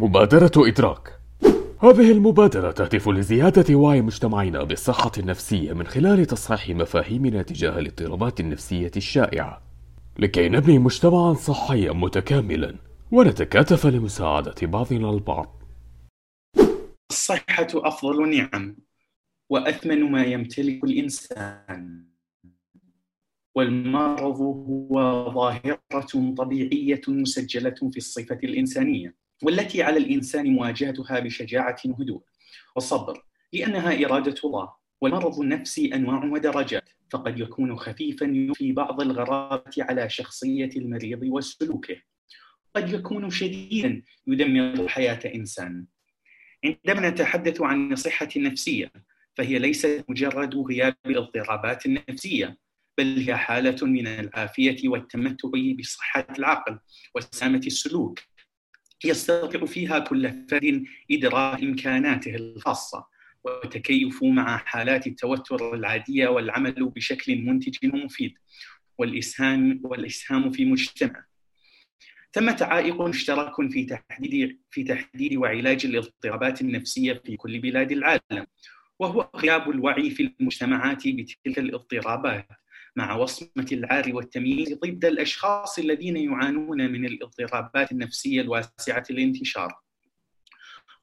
مبادرة إدراك. هذه المبادرة تهدف لزيادة وعي مجتمعنا بالصحة النفسية من خلال تصحيح مفاهيمنا تجاه الاضطرابات النفسية الشائعة. لكي نبني مجتمعا صحيا متكاملا ونتكاتف لمساعدة بعضنا البعض. الصحة أفضل نعم وأثمن ما يمتلك الإنسان. والمرض هو ظاهرة طبيعية مسجلة في الصفة الإنسانية. والتي على الإنسان مواجهتها بشجاعة وهدوء وصبر لأنها إرادة الله والمرض النفسي أنواع ودرجات فقد يكون خفيفا في بعض الغرابة على شخصية المريض وسلوكه. قد يكون شديدا يدمر حياة إنسان. عندما نتحدث عن الصحة النفسية فهي ليست مجرد غياب الاضطرابات النفسية بل هي حالة من العافية والتمتع بصحة العقل وسلامة السلوك. يستطيع فيها كل فرد إدراك إمكاناته الخاصة والتكيف مع حالات التوتر العادية والعمل بشكل منتج ومفيد والإسهام والإسهام في مجتمع. ثمة عائق مشترك في تحديد في تحديد وعلاج الاضطرابات النفسية في كل بلاد العالم وهو غياب الوعي في المجتمعات بتلك الاضطرابات. مع وصمة العار والتمييز ضد الأشخاص الذين يعانون من الاضطرابات النفسية الواسعة الانتشار.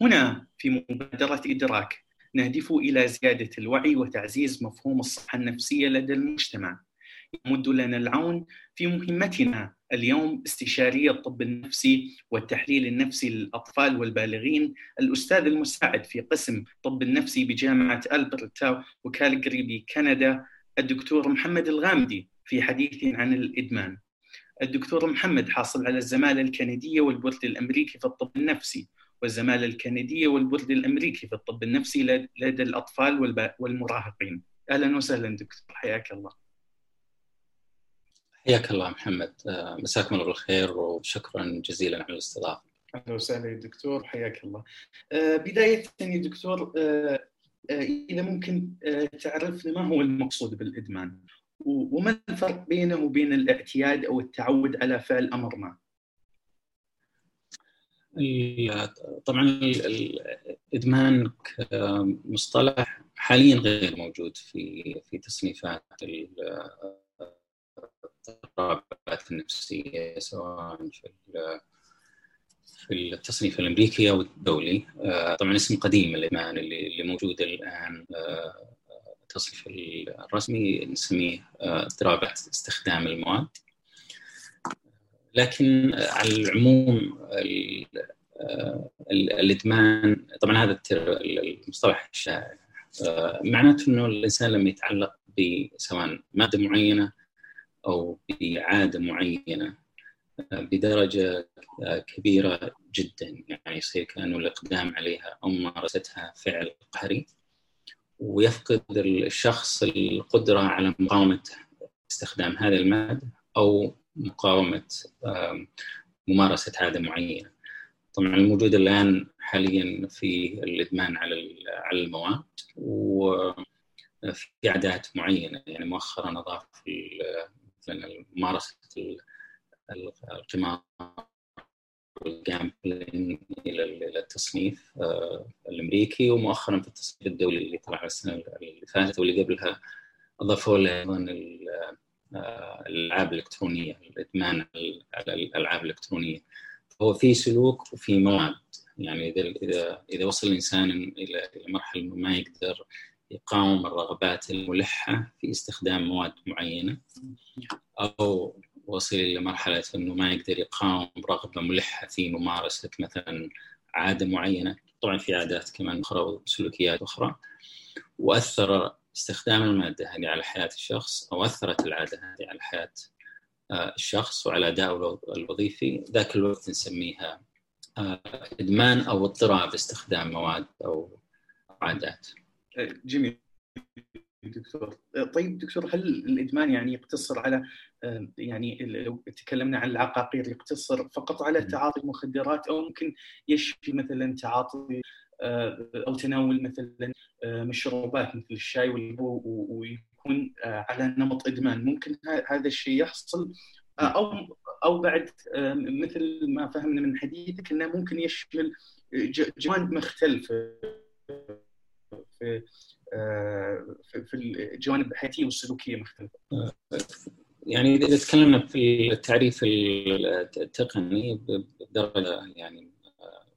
هنا في مبادرة إدراك نهدف إلى زيادة الوعي وتعزيز مفهوم الصحة النفسية لدى المجتمع. يمد لنا العون في مهمتنا اليوم استشاري الطب النفسي والتحليل النفسي للأطفال والبالغين الأستاذ المساعد في قسم طب النفسي بجامعة ألبرتا وكالجري بكندا الدكتور محمد الغامدي في حديث عن الإدمان الدكتور محمد حاصل على الزمالة الكندية والبورد الأمريكي في الطب النفسي والزمالة الكندية والبورد الأمريكي في الطب النفسي لدى الأطفال والمراهقين أهلا وسهلا دكتور حياك الله حياك الله محمد مساكم الله بالخير وشكرا جزيلا على الاستضافة. أهلا وسهلا يا دكتور حياك الله. بداية يا دكتور إذا ممكن تعرفنا ما هو المقصود بالإدمان وما الفرق بينه وبين الاعتياد أو التعود على فعل أمر ما؟ طبعا الإدمان كمصطلح حاليا غير موجود في في تصنيفات الاضطرابات النفسية سواء في في التصنيف الأمريكي أو الدولي. طبعا اسم قديم الإدمان اللي اللي موجود الآن التصنيف الرسمي نسميه اضطرابات استخدام المواد. لكن على العموم الإدمان طبعا هذا المصطلح الشائع معناته إنه الإنسان لما يتعلق بسواء مادة معينة أو بعادة معينة. بدرجه كبيرة جدا يعني يصير كأنه الإقدام عليها أو ممارستها فعل قهري ويفقد الشخص القدرة على مقاومة استخدام هذه الماده أو مقاومة ممارسة عادة معينة. طبعا الموجود الآن حاليا في الإدمان على على المواد وفي عادات معينة يعني مؤخرا أضاف مثلا ممارسة القمار والجامبلينج إلى التصنيف الأمريكي ومؤخرا في التصنيف الدولي اللي طلع السنة اللي فاتت واللي قبلها اضافوا له أيضا الألعاب الإلكترونية الإدمان على الألعاب الإلكترونية. فهو في سلوك وفي مواد. يعني إذا إذا إذا وصل الإنسان إلى مرحلة إنه ما يقدر يقاوم الرغبات الملحة في استخدام مواد معينة أو وصل إلى مرحلة إنه ما يقدر يقاوم رغبة ملحه في ممارسه مثلا عادة معينة. طبعا في عادات كمان أخرى وسلوكيات أخرى. وأثر استخدام المادة هذه على حياة الشخص أو أثرت العادة هذه على حياة الشخص وعلى أدائه الوظيفي. ذاك الوقت نسميها إدمان أو اضطراب استخدام مواد أو عادات. جميل. دكتور. طيب دكتور هل الإدمان يعني يقتصر على يعني لو تكلمنا عن العقاقير يقتصر فقط على تعاطي المخدرات أو ممكن يشفي مثلا تعاطي أو تناول مثلا مشروبات مثل الشاي ويكون على نمط إدمان؟ ممكن هذا الشيء يحصل؟ أو أو بعد مثل ما فهمنا من حديثك إنه ممكن يشمل جوانب مختلفة في في الجوانب الحياتية والسلوكية مختلفة. يعني اذا تكلمنا في التعريف التقني بدرجة يعني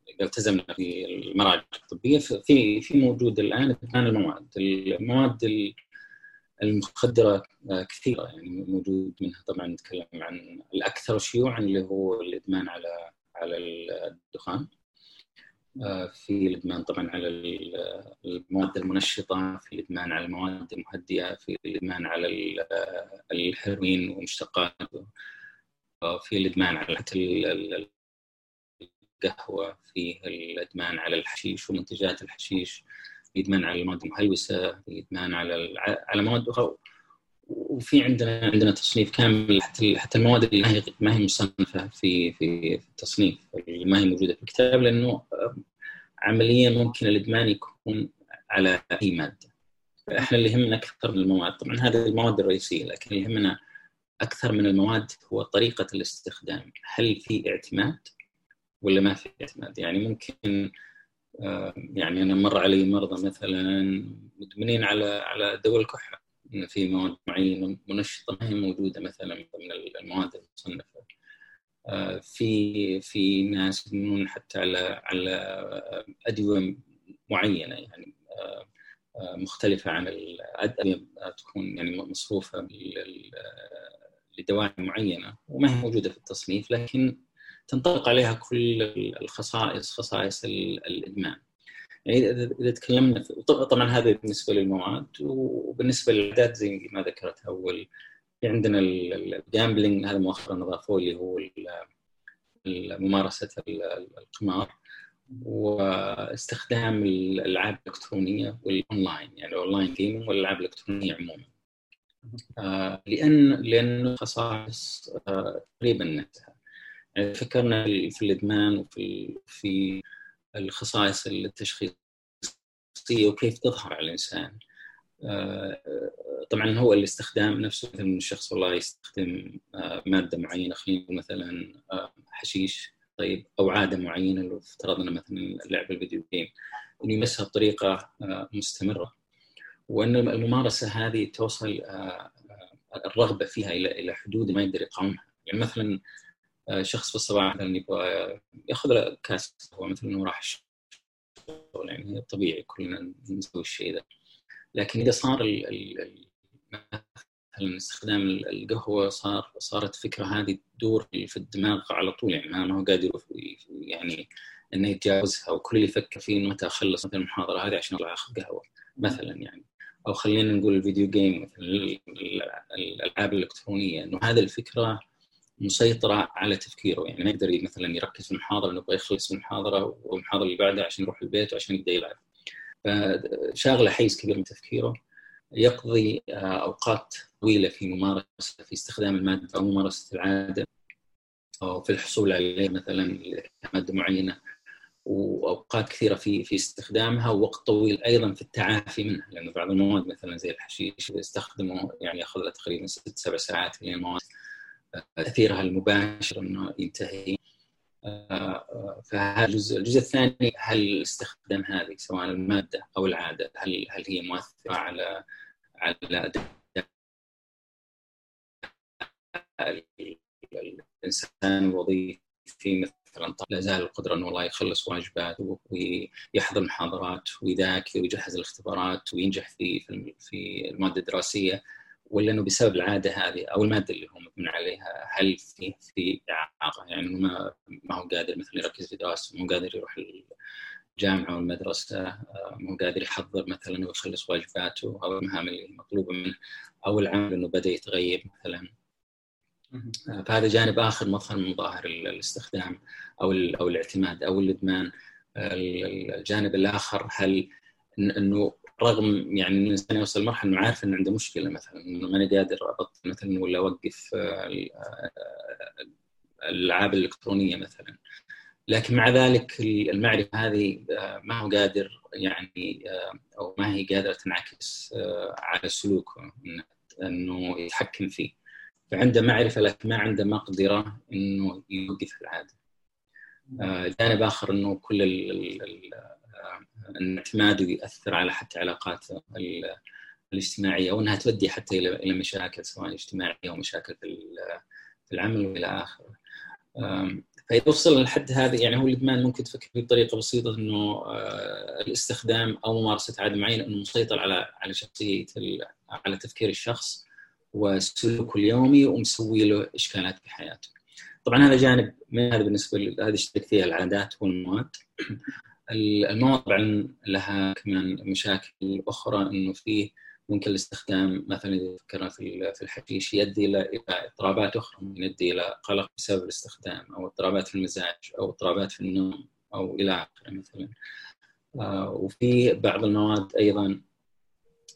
إذا التزمنا في المراجع الطبية في في موجود الآن ثمان المواد، المواد المخدرة كثيرة يعني موجود منها طبعا نتكلم عن الأكثر شيوعا اللي هو الإدمان على على الدخان آه، في الادمان طبعا على المواد المنشطة في الادمان على المواد المهدئة في الادمان على الهيروين ومشتقاته آه، في الادمان على القهوة في الادمان على الحشيش ومنتجات الحشيش الادمان على المواد المهلوسة الادمان على على مواد وفي عندنا عندنا تصنيف كامل حتى حتى المواد اللي ما هي ما هي مصنفه في في التصنيف اللي ما هي موجودة في الكتاب لأنه عمليا ممكن الإدمان يكون على أي مادة. إحنا اللي يهمنا أكثر من المواد، طبعا هذه المواد الرئيسية لكن اللي يهمنا أكثر من المواد هو طريقة الاستخدام، هل في اعتماد ولا ما في اعتماد؟ يعني ممكن آه، يعني أنا مر علي مرضى مثلا مدمنين على على دواء الكحة إن في مواد معينة منشطة ما هي موجودة مثلا من المواد المصنفة. آه، في في ناس يدمنون حتى على على أدوية معينة يعني آه، مختلفة عن الادويه تكون يعني مصروفة لدواعي معينة وما هي موجودة في التصنيف لكن تنطبق عليها كل الخصائص خصائص الإدمان. يعني اذا تكلمنا طبعا هذا بالنسبة للمواد وبالنسبة للاعداد زي ما ذكرت أول في عندنا الجامبلينج هذا مؤخرا أضافوه اللي هو ممارسة القمار واستخدام الألعاب الإلكترونية والأونلاين يعني ال online gaming والألعاب الإلكترونية عموما. آه لأن لأنه خصائص آه تقريبا نفسها. يعني فكرنا في الإدمان وفي في الخصائص التشخيصية وكيف تظهر على الإنسان. آه، طبعا هو الاستخدام نفسه مثلا الشخص والله يستخدم آه، مادة معينة خلينا نقول مثلا آه، حشيش طيب أو عادة معينة لو افترضنا مثلا لعب ال video game إنه يمسها بطريقة مستمرة. وان الممارسة هذه توصل الرغبة فيها إلى إلى حدود ما يقدر يقاومها. يعني مثلا شخص في الصباح مثلا يبغى ياخذ له كاس هو مثلا انه راح الشغل يعني طبيعي كلنا نسوي الشيء ذا لكن إذا صار مثلا استخدام القهوة صار صارت الفكرة هذه تدور في الدماغ على طول يعني ما هو قادر يعني إنه يتجاوزها. وكل اللي يفكر فيه متى أخلص مثلا المحاضرة هذه عشان اطلع أخذ قهوة مثلا يعني. أو خلينا نقول الفيديو جيم مثلا الألعاب الإلكترونية إنه هذه الفكرة مسيطرة على تفكيره. يعني ما يقدر مثلا يركز في المحاضرة يبغى يخلص المحاضرة والمحاضرة اللي بعدها عشان يروح البيت وعشان يبدأ يلعب. فشاغله حيز كبير من تفكيره. يقضي آه، أوقات طويلة في ممارسة في استخدام المادة أو ممارسة العادة أو في الحصول عليه مثلا ماده معينة. وأوقات كثيرة في في استخدامها ووقت طويل أيضا في التعافي منها. لأنه بعض المواد مثلا زي الحشيش يستخدمه يعني ياخذ له تقريبا ست سبع ساعات لين المواد تأثيرها المباشر إنه ينتهي. فهذا الجزء الجزء الثاني هل استخدام هذه سواء المادة أو العادة؟ هل هل هي مؤثرة على على الإنسان الوظيفي؟ مثلا لا زال القدرة إنه والله يخلص واجباته ويحضر محاضرات ويذاكر ويجهز الاختبارات وينجح في في المادة الدراسية. ولا إنه بسبب العادة هذه أو المادة اللي هو مبني عليها هل في في إعاقة؟ يعني ما ما هو قادر مثلا يركز في دراسته مو قادر يروح الجامعة والمدرسة آه، مو قادر يحضر مثلا ويخلص واجباته أو المهام اللي مطلوبة منه أو العمل إنه بدأ يتغيب مثلا. آه، فهذا جانب آخر مظهر من مظاهر الاستخدام أو أو الاعتماد أو الإدمان. الجانب الآخر هل إنه رغم يعني إن الإنسان يوصل لمرحلة إنه عارف إنه عنده مشكلة مثلا إنه ماني قادر أبطل مثلا ولا أوقف آه، آه، الألعاب الإلكترونية مثلا لكن مع ذلك المعرفة هذه آه، ما هو قادر يعني أو ما هي قادرة تنعكس على سلوكه إنه يتحكم فيه فعنده معرفة لكن ما عنده مقدرة إنه يوقف العادة. جانب آخر إنه كل الاعتماد يأثر على حتى علاقاته الاجتماعية وانها تؤدي حتى إلى مشاكل سواء اجتماعية أو مشاكل في العمل وإلى آخره. فاذا وصل للحد هذا يعني هو الادمان ممكن تفكر بطريقة بسيطة إنه آه، الاستخدام أو ممارسة عاده معينه إنه مسيطر على على شخصية على تفكير الشخص وسلوكه اليومي ومسوي له إشكالات في حياته. طبعا هذا جانب من هذا بالنسبة هذه يشترك فيها العادات والمواد. المواد طبعا لها كمان مشاكل أخرى إنه فيه ممكن الاستخدام مثلا إذا في في الحشيش يؤدي إلى إلى اضطرابات أخرى ممكن يؤدي إلى قلق بسبب الاستخدام أو اضطرابات في المزاج أو اضطرابات في النوم أو إلى آخره مثلا. آه وفي بعض المواد أيضا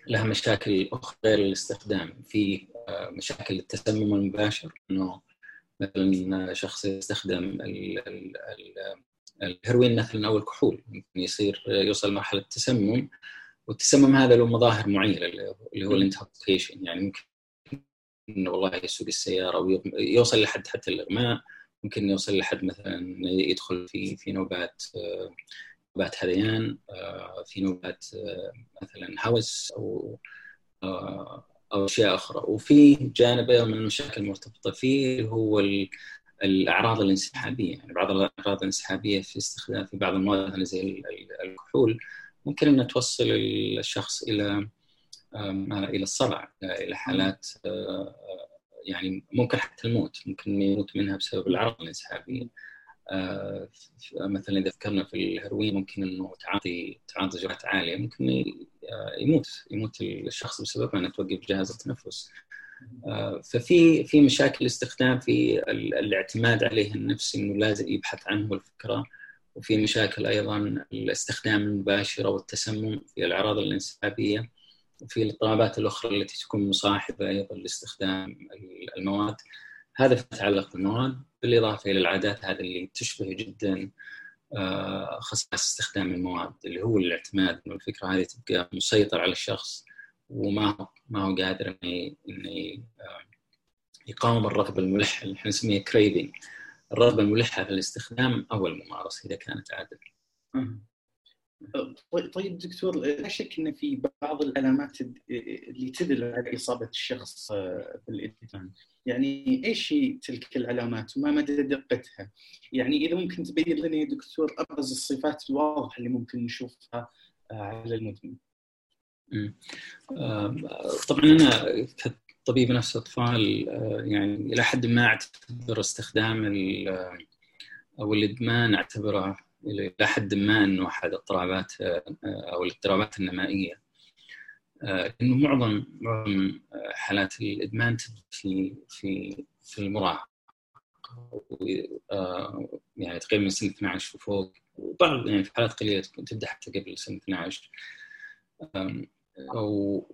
لها مشاكل أخرى غير الاستخدام. في آه مشاكل التسمم المباشر إنه مثلا شخص يستخدم الهيروين مثلا أو الكحول ممكن يصير يوصل مرحله تسمم والتسمم هذا له مظاهر معينة اللي هو ال intoxication يعني ممكن إنه والله يسوق السيارة ويوصل لحد حتى الإغماء ممكن يوصل لحد مثلا يدخل في في نوبات نوبات هذيان في نوبات مثلا هوس أو أو أشياء أخرى. وفي جانب أيضا من المشاكل المرتبطة فيه هو الأعراض الانسحابية يعني بعض الأعراض الانسحابية في استخدام في بعض المواد زي الكحول ممكن إنها توصل الشخص إلى إلى الصرع إلى حالات آه، يعني ممكن حتى الموت ممكن يموت منها بسبب الأعراض الانسحابية. آه، مثلا إذا فكرنا في الهيروين ممكن إنه تعاطي تعاطي جرعات عالية ممكن آه، يموت يموت الشخص بسببها انه توقف جهاز التنفس. ففي في مشاكل استخدام في الاعتماد عليه النفس إنه لازم يبحث عنه الفكرة وفي مشاكل أيضا الاستخدام المباشر والتسمم في الأعراض الانسحابيه وفي الاضطرابات الأخرى التي تكون مصاحبة أيضا لاستخدام المواد. هذا يتعلق بالمواد بالإضافة إلى العادات هذه اللي تشبه جدا آه، خصائص استخدام المواد اللي هو الاعتماد إنه الفكرة هذه تبقى مسيطر على الشخص. وما ما هو قادر إنه آه، يقاوم الرغبة الملحة اللي إحنا نسميها كريفنج الرغبة الملحة في الاستخدام أو الممارسه إذا كانت عادله. طيب دكتور لا شك إن في بعض العلامات اللي تدل على إصابة الشخص آه، بالإدمان، يعني إيش هي تلك العلامات وما مدى دقتها؟ يعني إذا ممكن تبين لنا يا دكتور أبرز الصفات الواضحة اللي ممكن نشوفها آه، على المدمن. طبعا أنا طبيب نفس اطفال آه، يعني إلى حد ما أعتبر استخدام أو الإدمان أعتبره إلى حد ما إنه أحد اضطرابات آه، أو الاضطرابات النمائية. آه، انه معظم معظم حالات الإدمان في في في المراهقة. يعني تقريبا من سن 12 وفوق. وبعض يعني في حالات قليلة تبدأ حتى قبل سن 12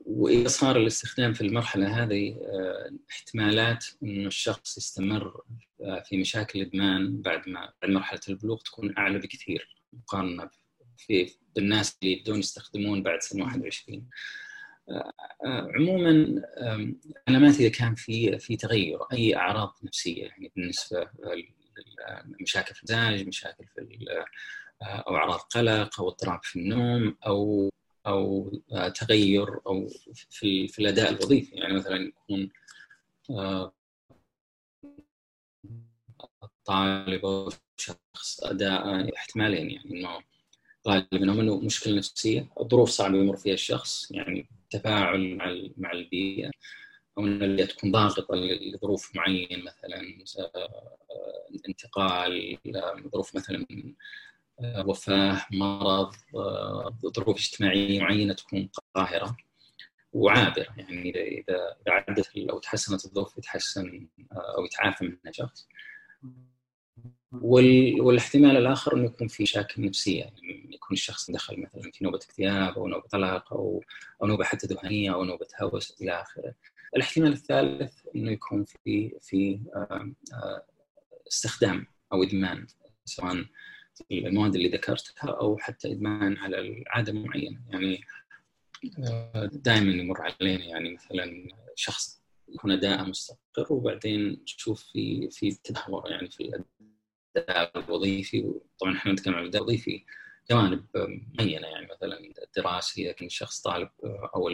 وإذا صار الاستخدام في المرحلة هذه آه، احتمالات إنه الشخص يستمر آه، في مشاكل الادمان بعد ما بعد مرحلة البلوغ تكون أعلى بكثير مقارنة في بالناس اللي يبدون يستخدمون بعد سن 21 آه، عموما علامات إذا كان في في تغير أي أعراض نفسية يعني بالنسبة لمشاكل في المزاج مشاكل في أو أعراض قلق أو اضطراب في النوم أو أو آه، تغير أو في في الأداء الوظيفي. يعني مثلا يكون آه، طالب أو شخص أداء احتمالين يعني إنه غالبا إنه مشكلة نفسية ظروف صعبة يمر فيها الشخص يعني تفاعل مع مع البيئة أو ان البيئه تكون ضاغطة لظروف معينة مثلا آه، انتقال ظروف مثلا وفاه مرض آه، ظروف اجتماعية معينة تكون قاهرة وعابرة يعني إذا عدت أو تحسنت الظروف يتحسن آه، أو يتعافى منها شخص والاحتمال الآخر إنه يكون في مشاكل نفسية يعني يكون الشخص دخل مثلا في نوبة اكتئاب أو نوبة قلق أو أو نوبة حتى ذهنية أو نوبة هوس إلى آخره. الاحتمال الثالث إنه يكون في في آه، استخدام أو إدمان سواء المواد اللي ذكرتها أو حتى إدمان على العادة معينة. يعني دائما يمر علينا يعني مثلا شخص يكون أداء مستقر وبعدين تشوف في في تدهور يعني في الأداء الوظيفي. طبعا إحنا نتكلم عن الاداء الوظيفي جوانب معينه يعني مثلا الدراسي اذا كان شخص طالب أو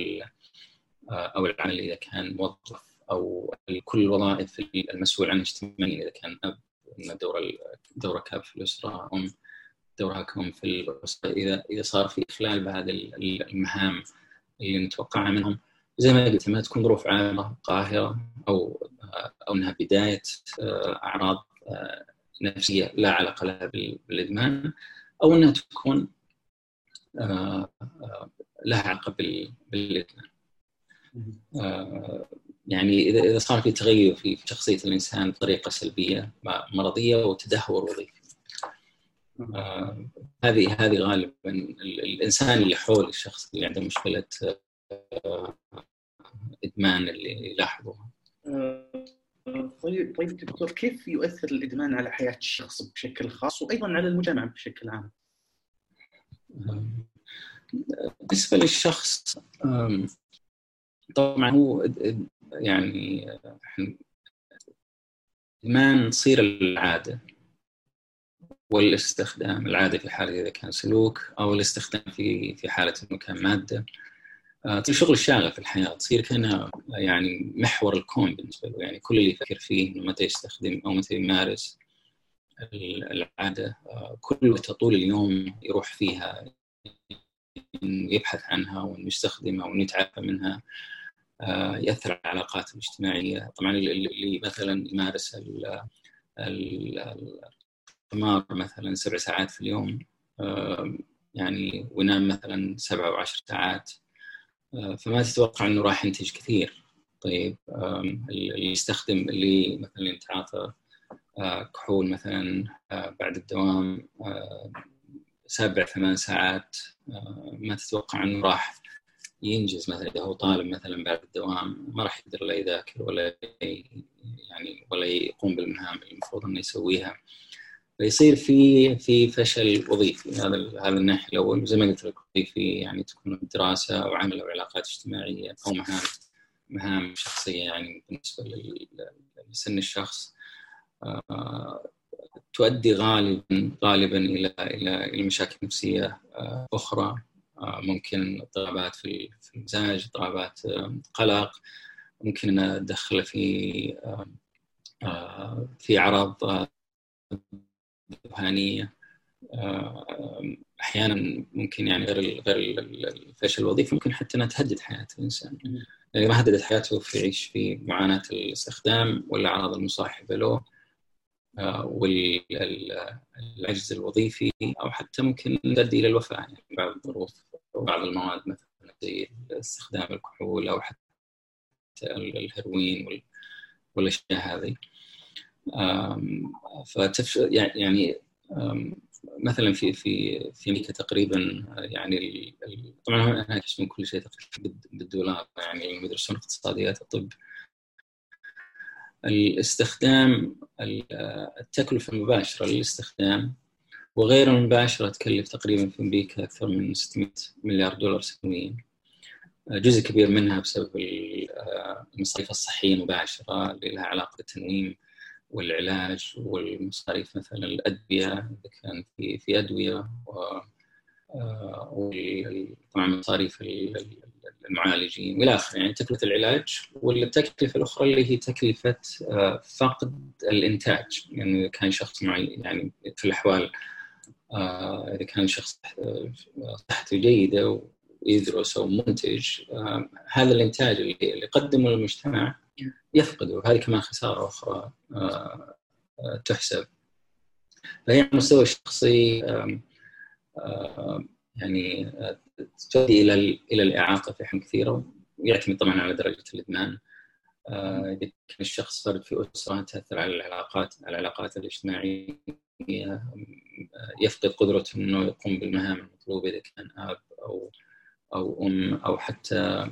أو العمل إذا كان موظف أو كل الوظائف المسؤول عنها اجتماعيا إذا كان أب دور دورة كاب في الأسرة ام دورها كم في الأسرة اذا إذا صار في إخلال بهذه المهام اللي نتوقعها منهم زي ما قلت ما تكون ظروف عامة قاهرة أو أو إنها بداية أعراض نفسية لا علاقة لها بالإدمان أو إنها تكون لها علاقة بالإدمان. يعني اذا إذا صار في تغير في شخصية الإنسان بطريقة سلبية مرضية وتدهور وظيفي. آه هذه هذه غالبا الإنسان اللي حول الشخص اللي عنده مشكلة آه إدمان اللي يلاحظوها. آه طيب طيب دكتور كيف يؤثر الإدمان على حياة الشخص بشكل خاص وأيضا على المجتمع بشكل عام؟ بالنسبة للشخص طبعا هو يعني ادمان تصير العادة والاستخدام العادة في حالة إذا كان سلوك أو الاستخدام في في حالة إنه كان مادة. تصير شغل شاغل في الحياة تصير كانها يعني محور الكون بالنسبة له يعني كل اللي يفكر فيه إنه متى يستخدم أو متى يمارس العادة كل طول اليوم يروح فيها يبحث عنها وانه يتعافى منها. يأثر على العلاقات الاجتماعية. طبعا اللي مثلا يمارس القمار مثلا سبع ساعات في اليوم يعني وينام مثلا سبع أو عشر ساعات فما تتوقع إنه راح ينتج كثير. طيب اللي يستخدم اللي مثلا يتعاطى كحول مثلا بعد الدوام سبع ثمان ساعات ما تتوقع إنه راح ينجز مثلا إذا هو طالب مثلا بعد الدوام ما راح يقدر لا يذاكر ولا يعني ولا يقوم بالمهام اللي المفروض إنه يسويها. فيصير في في فشل وظيفي. هذا هذا الناحيه الأول. زي ما قلت لك وظيفي يعني تكون دراسة أو عمل أو علاقات اجتماعية أو مهام مهام شخصية يعني بالنسبة لسن الشخص. تؤدي غالبا غالبا إلى إلى إلى مشاكل نفسية أخرى. ممكن اضطرابات في المزاج اضطرابات قلق ممكن ادخل في في أعراض ذهانيه أحيانا ممكن يعني غير غير الفشل الوظيفي ممكن حتى إنها تهدد حياة الإنسان. يعني ما هددت حياته في يعيش في معاناة الاستخدام والأعراض المصاحبة له. والعجز الوظيفي أو حتى ممكن تؤدي إلى الوفاة يعني بعض الظروف بعض المواد مثلا زي استخدام الكحول أو حتى الهيروين والأشياء هذه. فتفش يعني مثلا في في في أمريكا تقريبا يعني طبعا هناك يحسبون كل شيء تقريبا بالدولار يعني يدرسون اقتصاديات الطب الاستخدام التكلفة المباشرة للاستخدام وغير المباشرة تكلف تقريبا في أمريكا أكثر من 600 مليار دولار سنويا. جزء كبير منها بسبب المصاريف الصحية المباشرة اللي لها علاقة بالتنويم والعلاج والمصاريف مثلا الأدوية إذا كان في في أدوية و طبعا مصاريف المعالجين والى اخره يعني تكلفة العلاج والتكلفة الأخرى اللي هي تكلفة فقد الإنتاج. يعني كان شخص معين يعني في الأحوال إذا كان شخص صحته جيدة ويدرس أو منتج هذا الإنتاج اللي يقدمه للمجتمع يفقده. وهذه كمان خسارة أخرى تحسب. فهي على المستوى الشخصي يعني تؤدي إلى إلى الإعاقة في أحيان كثيرة ويعتمد طبعا على درجة الإدمان. إذا كان الشخص فرد في أسرة تأثر على العلاقات على العلاقات الاجتماعية. يفقد قدرته إنه يقوم بالمهام المطلوبة إذا كان آب أو أو أم أو حتى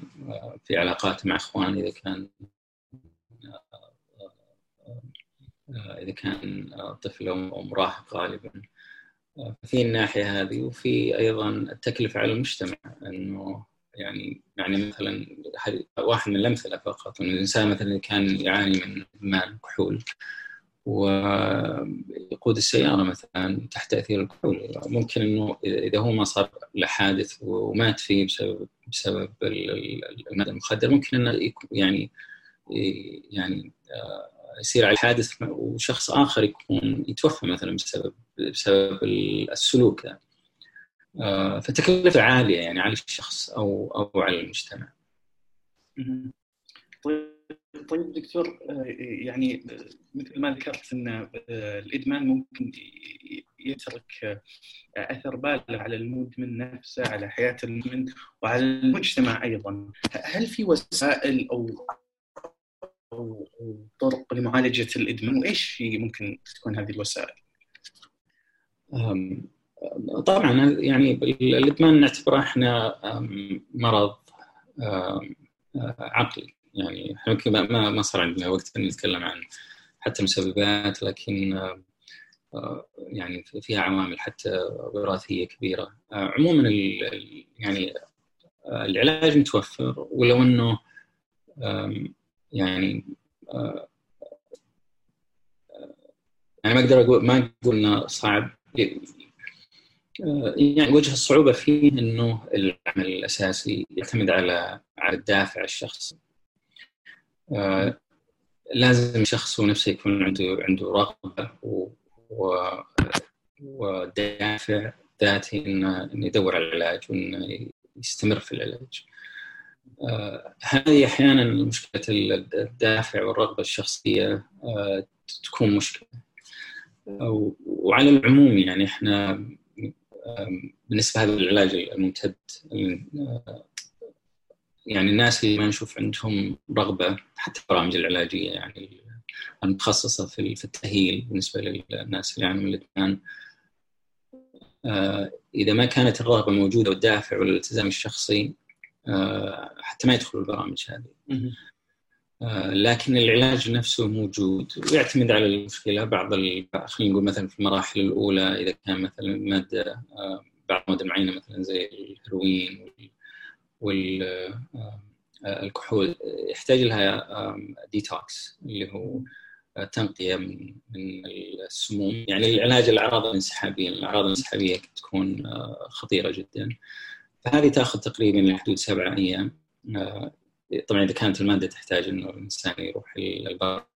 في علاقاته مع اخوانه إذا كان إذا كان طفل أو مراهق غالبا. في الناحية هذه وفي أيضا التكلفة على المجتمع إنه يعني يعني مثلا واحد من الأمثلة فقط إنه الإنسان مثلا كان يعاني من ادمان كحول ويقود السيارة مثلا تحت تاثير الكحول ممكن إنه اذا هو ما صار له حادث ومات فيه بسبب بسبب الماده المخدره ممكن إنه يعني يعني يصير على حادث وشخص آخر يكون يتوفى مثلا بسبب بسبب السلوك ده فتكلفة عالية يعني على الشخص أو أو على المجتمع. طيب طيب دكتور يعني مثل ما ذكرت إن الإدمان ممكن يترك أثر بالغ على المدمن نفسه على حياة المدمن وعلى المجتمع أيضا هل في وسائل أو أو طرق لمعالجة الإدمان وإيش ممكن تكون هذه الوسائل؟ طبعا يعني الإدمان نعتبره إحنا مرض عقلي يعني يمكن ما ما صار عندنا وقت نتكلم عن حتى مسببات لكن يعني فيها عوامل حتى وراثية كبيرة عموما يعني العلاج متوفر ولو إنه يعني يعني ما أقدر أقول ما أقول إنه صعب يعني وجه الصعوبة فيه إنه العمل الأساسي يعتمد على على الدافع الشخصي آه لازم الشخص هو نفسه يكون عنده عنده رغبة و, و ودافع ذاتي إنه يدور على العلاج وإنه يستمر في العلاج. آه هذه أحيانا مشكلة الدافع والرغبة الشخصية آه تكون مشكلة. وعلى العموم يعني إحنا بالنسبة لهذا العلاج الممتد يعني الناس اللي ما نشوف عندهم رغبة حتى البرامج العلاجية يعني المتخصصة في التأهيل بالنسبة للناس اللي من الإدمان إذا ما كانت الرغبة موجودة والدافع والالتزام الشخصي حتى ما يدخلوا البرامج هذه. لكن العلاج نفسه موجود ويعتمد على المشكلة. بعض خلينا نقول مثلا في المراحل الأولى إذا كان مثلا مادة بعض المواد المعينة مثلا زي الهيروين والكحول يحتاج لها ديتوكس اللي هو تنقية من من السموم. يعني العلاج الأعراض الانسحابية الأعراض الانسحابية تكون خطيرة جدا. فهذه تاخذ تقريبا لحدود سبعة أيام. طبعا إذا كانت المادة تحتاج إنه الإنسان يروح البرامج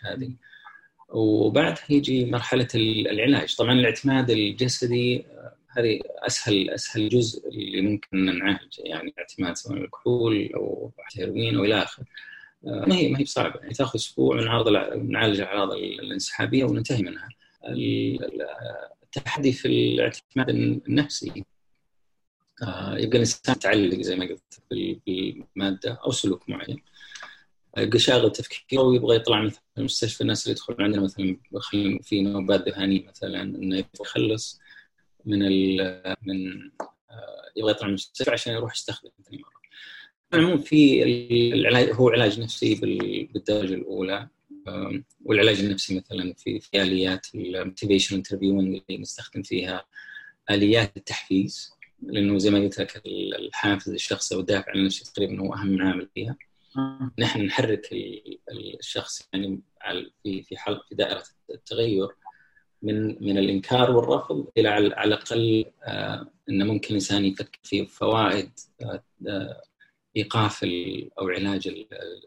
هذه. وبعدها يجي مرحلة العلاج. طبعا الاعتماد الجسدي هذه أسهل أسهل جزء اللي ممكن نعالجه. يعني اعتماد سواء الكحول أو هيروين والى آخره. ما هي ما هي بصعبة. يعني تأخذ أسبوع نعرض نعالج الاعراض الانسحابية وننتهي منها. التحدي في الاعتماد النفسي. يبقى الإنسان متعلق زي ما قلت بالمادة أو سلوك معين. يبقى شاغل تفكيره ويبغى يطلع مثلا المستشفى الناس اللي يدخلون عندنا مثلا في نوبات ذهانيه مثلا إنه يخلص من من يبغى يطلع من المستشفى عشان يروح يستخدم ثاني مرة. عموما في العلاج هو علاج نفسي بالدرجة الأولى. والعلاج النفسي مثلا في في آليات ال motivation interviewing اللي نستخدم فيها آليات التحفيز. لأنه زي ما قلت لك الحافز الشخصي والدافع النفسي تقريبا هو أهم عامل فيها. نحن نحرك الشخص يعني في في حلقه في دائرة التغير من من الإنكار والرفض إلى على الأقل آه إنه ممكن الانسان يفكر في فوائد آه آه إيقاف أو علاج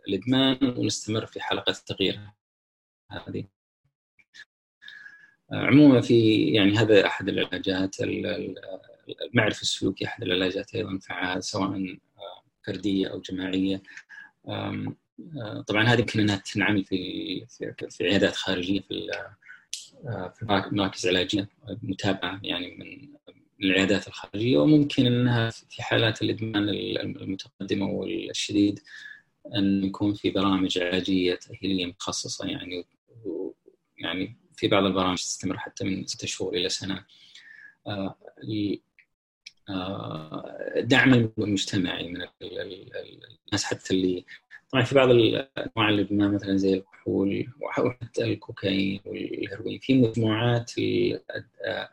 الإدمان ونستمر في حلقة التغيير هذه. عموما في يعني هذا أحد العلاجات المعرفه السلوكيه أحد العلاجات أيضا فعال سواء فرديه أو جماعية. طبعا هذه يمكن انها تنعمل في في عيادات خارجية في في مراكز علاجية متابعة يعني من العيادات الخارجية وممكن إنها في حالات الإدمان المتقدمة والشديد أن يكون في برامج علاجية تأهيلية متخصصه يعني يعني في بعض البرامج تستمر حتى من ستة شهور إلى سنة دعم المجتمعي من الناس حتى اللي طبعا في بعض انواع الادمان مثلا زي الكحول وحتى الكوكايين والهيروين في مجموعات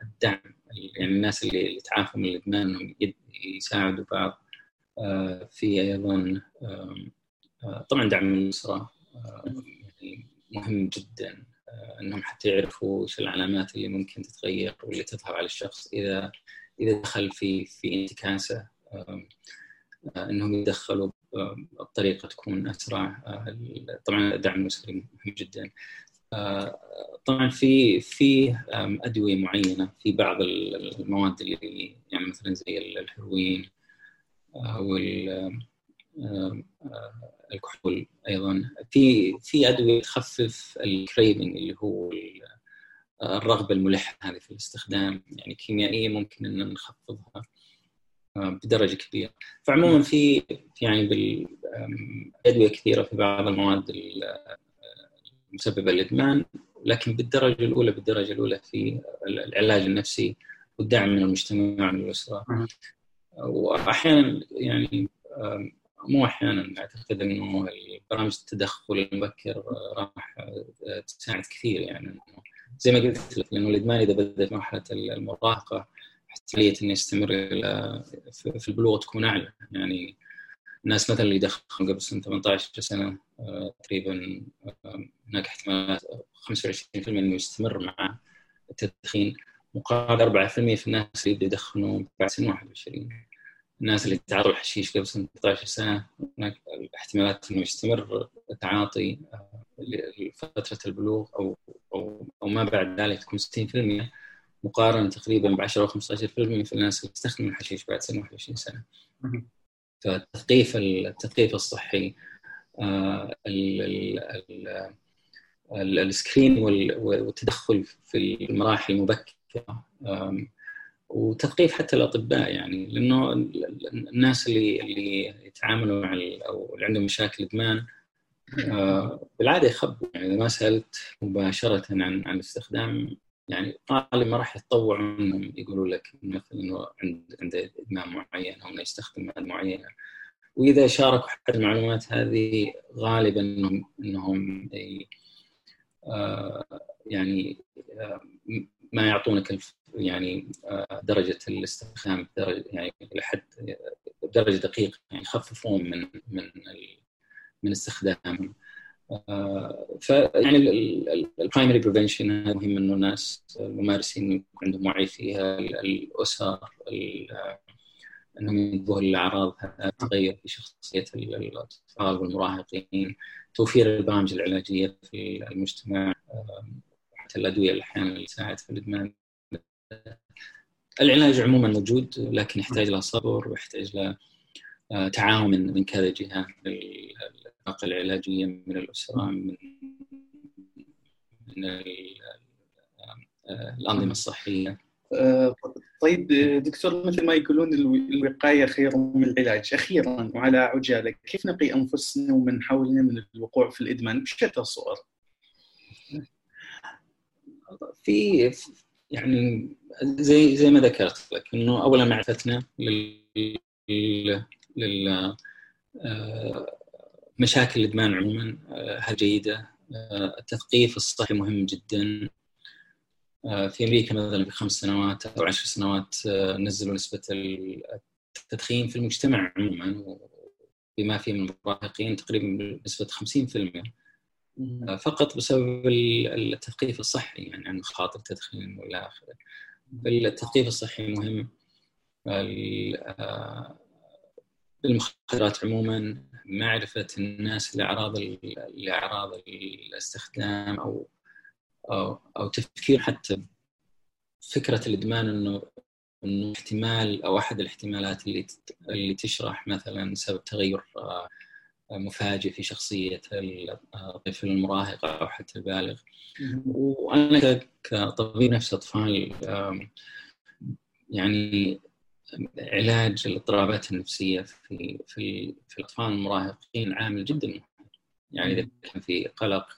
الدعم يعني الناس اللي تعافوا من الإدمان إنهم يساعدوا بعض. في أيضا طبعا دعم الأسرة مهم جدا إنهم حتى يعرفوا إيش العلامات اللي ممكن تتغير واللي تظهر على الشخص إذا إذا دخل في في انتكاسة إنهم يدخلوا بطريقه تكون أسرع طبعا الدعم الأسري مهم جدا. طبعا في في أدوية معينة في بعض المواد اللي يعني مثلا زي الهيروين وال الكحول أيضا. في في أدوية تخفف الكريفنج اللي هو الرغبة الملحة هذه في الاستخدام يعني كيميائية ممكن أن نخفضها بدرجة كبيرة. فعموما في يعني بالادويه كثيرة في بعض المواد المسببة للإدمان لكن بالدرجة الأولى بالدرجة الأولى في العلاج النفسي والدعم من المجتمع من الأسرة. واحيانا يعني مو أحيانا أعتقد أنه برامج التدخل المبكر راح تساعد كثير يعني زي ما قلت لك لأنه الإدمان إذا بدا في مرحله المراهقة احتمالية إنه يستمر في البلوغ تكون أعلى. يعني الناس مثلا اللي دخلوا قبل سنة 18 سنة تقريبا هناك احتمالات 25% إنه يستمر مع التدخين. مقابل 4% في الناس اللي يدخنوا بعد سن 21 الناس اللي تعاطوا الحشيش قبل سنة 18 سنة هناك احتمالات إنه يستمر التعاطي لفترة البلوغ أو أو أو ما بعد ذلك تكون 60% مقارنة تقريبا ب 10 أو 15% في الناس اللي تستخدم الحشيش بعد سن 21 سنة. فالتثقيف التثقيف الصحي السكرين والتدخل في المراحل المبكرة وتثقيف حتى الأطباء يعني لأنه الناس اللي اللي يتعاملوا مع أو اللي عندهم مشاكل إدمان بالعادة يخبوا. يعني إذا ما سألت مباشرة عن عن الاستخدام يعني غالبا ما راح يتطوعوا انهم يقولوا لك مثلا إنه عند عنده إدمان معين أو إنه يستخدم مواد معينة. وإذا شاركوا حتى المعلومات هذه غالبا إنهم إنهم يعني ما يعطونك يعني درجة الاستخدام درجة يعني لحد بدرجه دقيقة يعني يخففون من من من استخدامهم فيعني ال primary prevention مهم إنه الناس الممارسين يكون عندهم وعي فيها الأسر إنهم ينتبهوا للأعراض التغير في شخصية الأطفال والمراهقين توفير البرامج العلاجية في المجتمع حتى الأدوية اللي أحيانا تساعد في الإدمان. العلاج عموما موجود لكن يحتاج له صبر ويحتاج له تعاون من من كذا جهة الطاقه العلاجية من الأسرة من من الأنظمة الصحية. طيب دكتور مثل ما يقولون الوقاية خير من العلاج. أخيرا وعلى عجالة كيف نقي أنفسنا ومن حولنا من الوقوع في الإدمان؟ بشتى الصور في يعني زي زي ما ذكرت لك إنه اولا معرفتنا لل لل مشاكل الإدمان عموما هل جيدة. التثقيف الصحي مهم جدا. في أمريكا مثلا في خمس سنوات أو عشر سنوات نزلوا نسبة التدخين في المجتمع عموما بما فيه من المراهقين تقريبا بنسبه 50% فقط بسبب التثقيف الصحي يعني عن مخاطر التدخين والى آخره. التثقيف الصحي مهم. المخدرات عموما معرفة الناس لأعراض لأعراض الاستخدام أو أو, أو تفكير حتى فكرة الإدمان إنه إنه احتمال أو أحد الاحتمالات اللي اللي تشرح مثلا سبب تغير مفاجئ في شخصية الطفل المراهق أو حتى البالغ. وأنا كطبيب نفس أطفال يعني علاج الاضطرابات النفسية في في في الأطفال المراهقين عامل جدا. مهم يعني إذا كان في قلق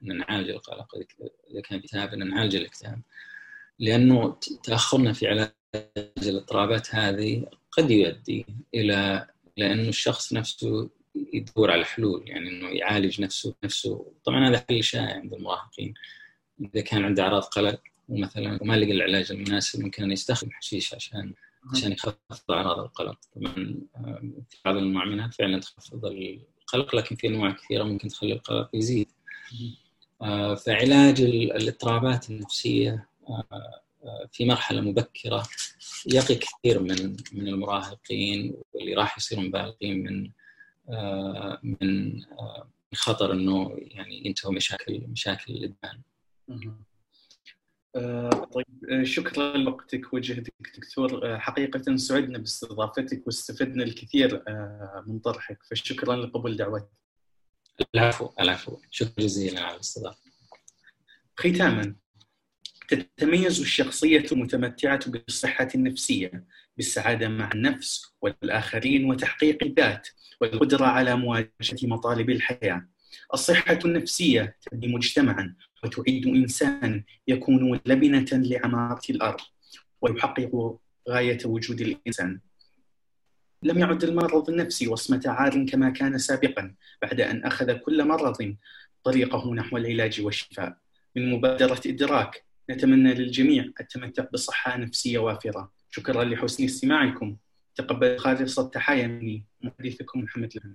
نعالج القلق. إذا كان في اكتئاب نعالج الاكتئاب. لأنه تأخرنا في علاج الاضطرابات هذه قد يؤدي إلى إلى انه الشخص نفسه يدور على حلول. يعني إنه يعالج نفسه نفسه. طبعا هذا حل شائع عند المراهقين. إذا كان عنده أعراض قلق ومثلا وما لقى العلاج المناسب ممكن يستخدم حشيش عشان عشان يخفض أعراض القلق. طبعا في بعض المعمنات فعلا تخفض القلق لكن في أنواع كثيرة ممكن تخلي القلق يزيد. فعلاج الاضطرابات النفسية في مرحلة مبكرة يقي كثير من من المراهقين واللي راح يصيرون بالغين من من خطر إنه يعني ينتهوا مشاكل مشاكل الإدمان. آه، طيب آه، شكرا لوقتك وجهدك دكتور. آه، حقيقة سعدنا باستضافتك واستفدنا الكثير من طرحك فشكرا لقبول دعوتي العفو العفو. شكرا جزيلا على الاستضافة. ختاما تتميز الشخصية المتمتعة بالصحة النفسية بالسعادة مع النفس والآخرين وتحقيق الذات والقدرة على مواجهة مطالب الحياة. الصحة النفسية تبني مجتمعا وتعيد إنسانا يكون لبنة لعمارة الأرض ويحقق غاية وجود الإنسان. لم يعد المرض النفسي وصمة عار كما كان سابقا بعد أن أخذ كل مرض طريقه نحو العلاج والشفاء. من مبادرة إدراك نتمنى للجميع التمتع بصحة نفسية وافرة. شكرا لحسن استماعكم. تقبل خالص التحايا مني محدثكم محمد الهند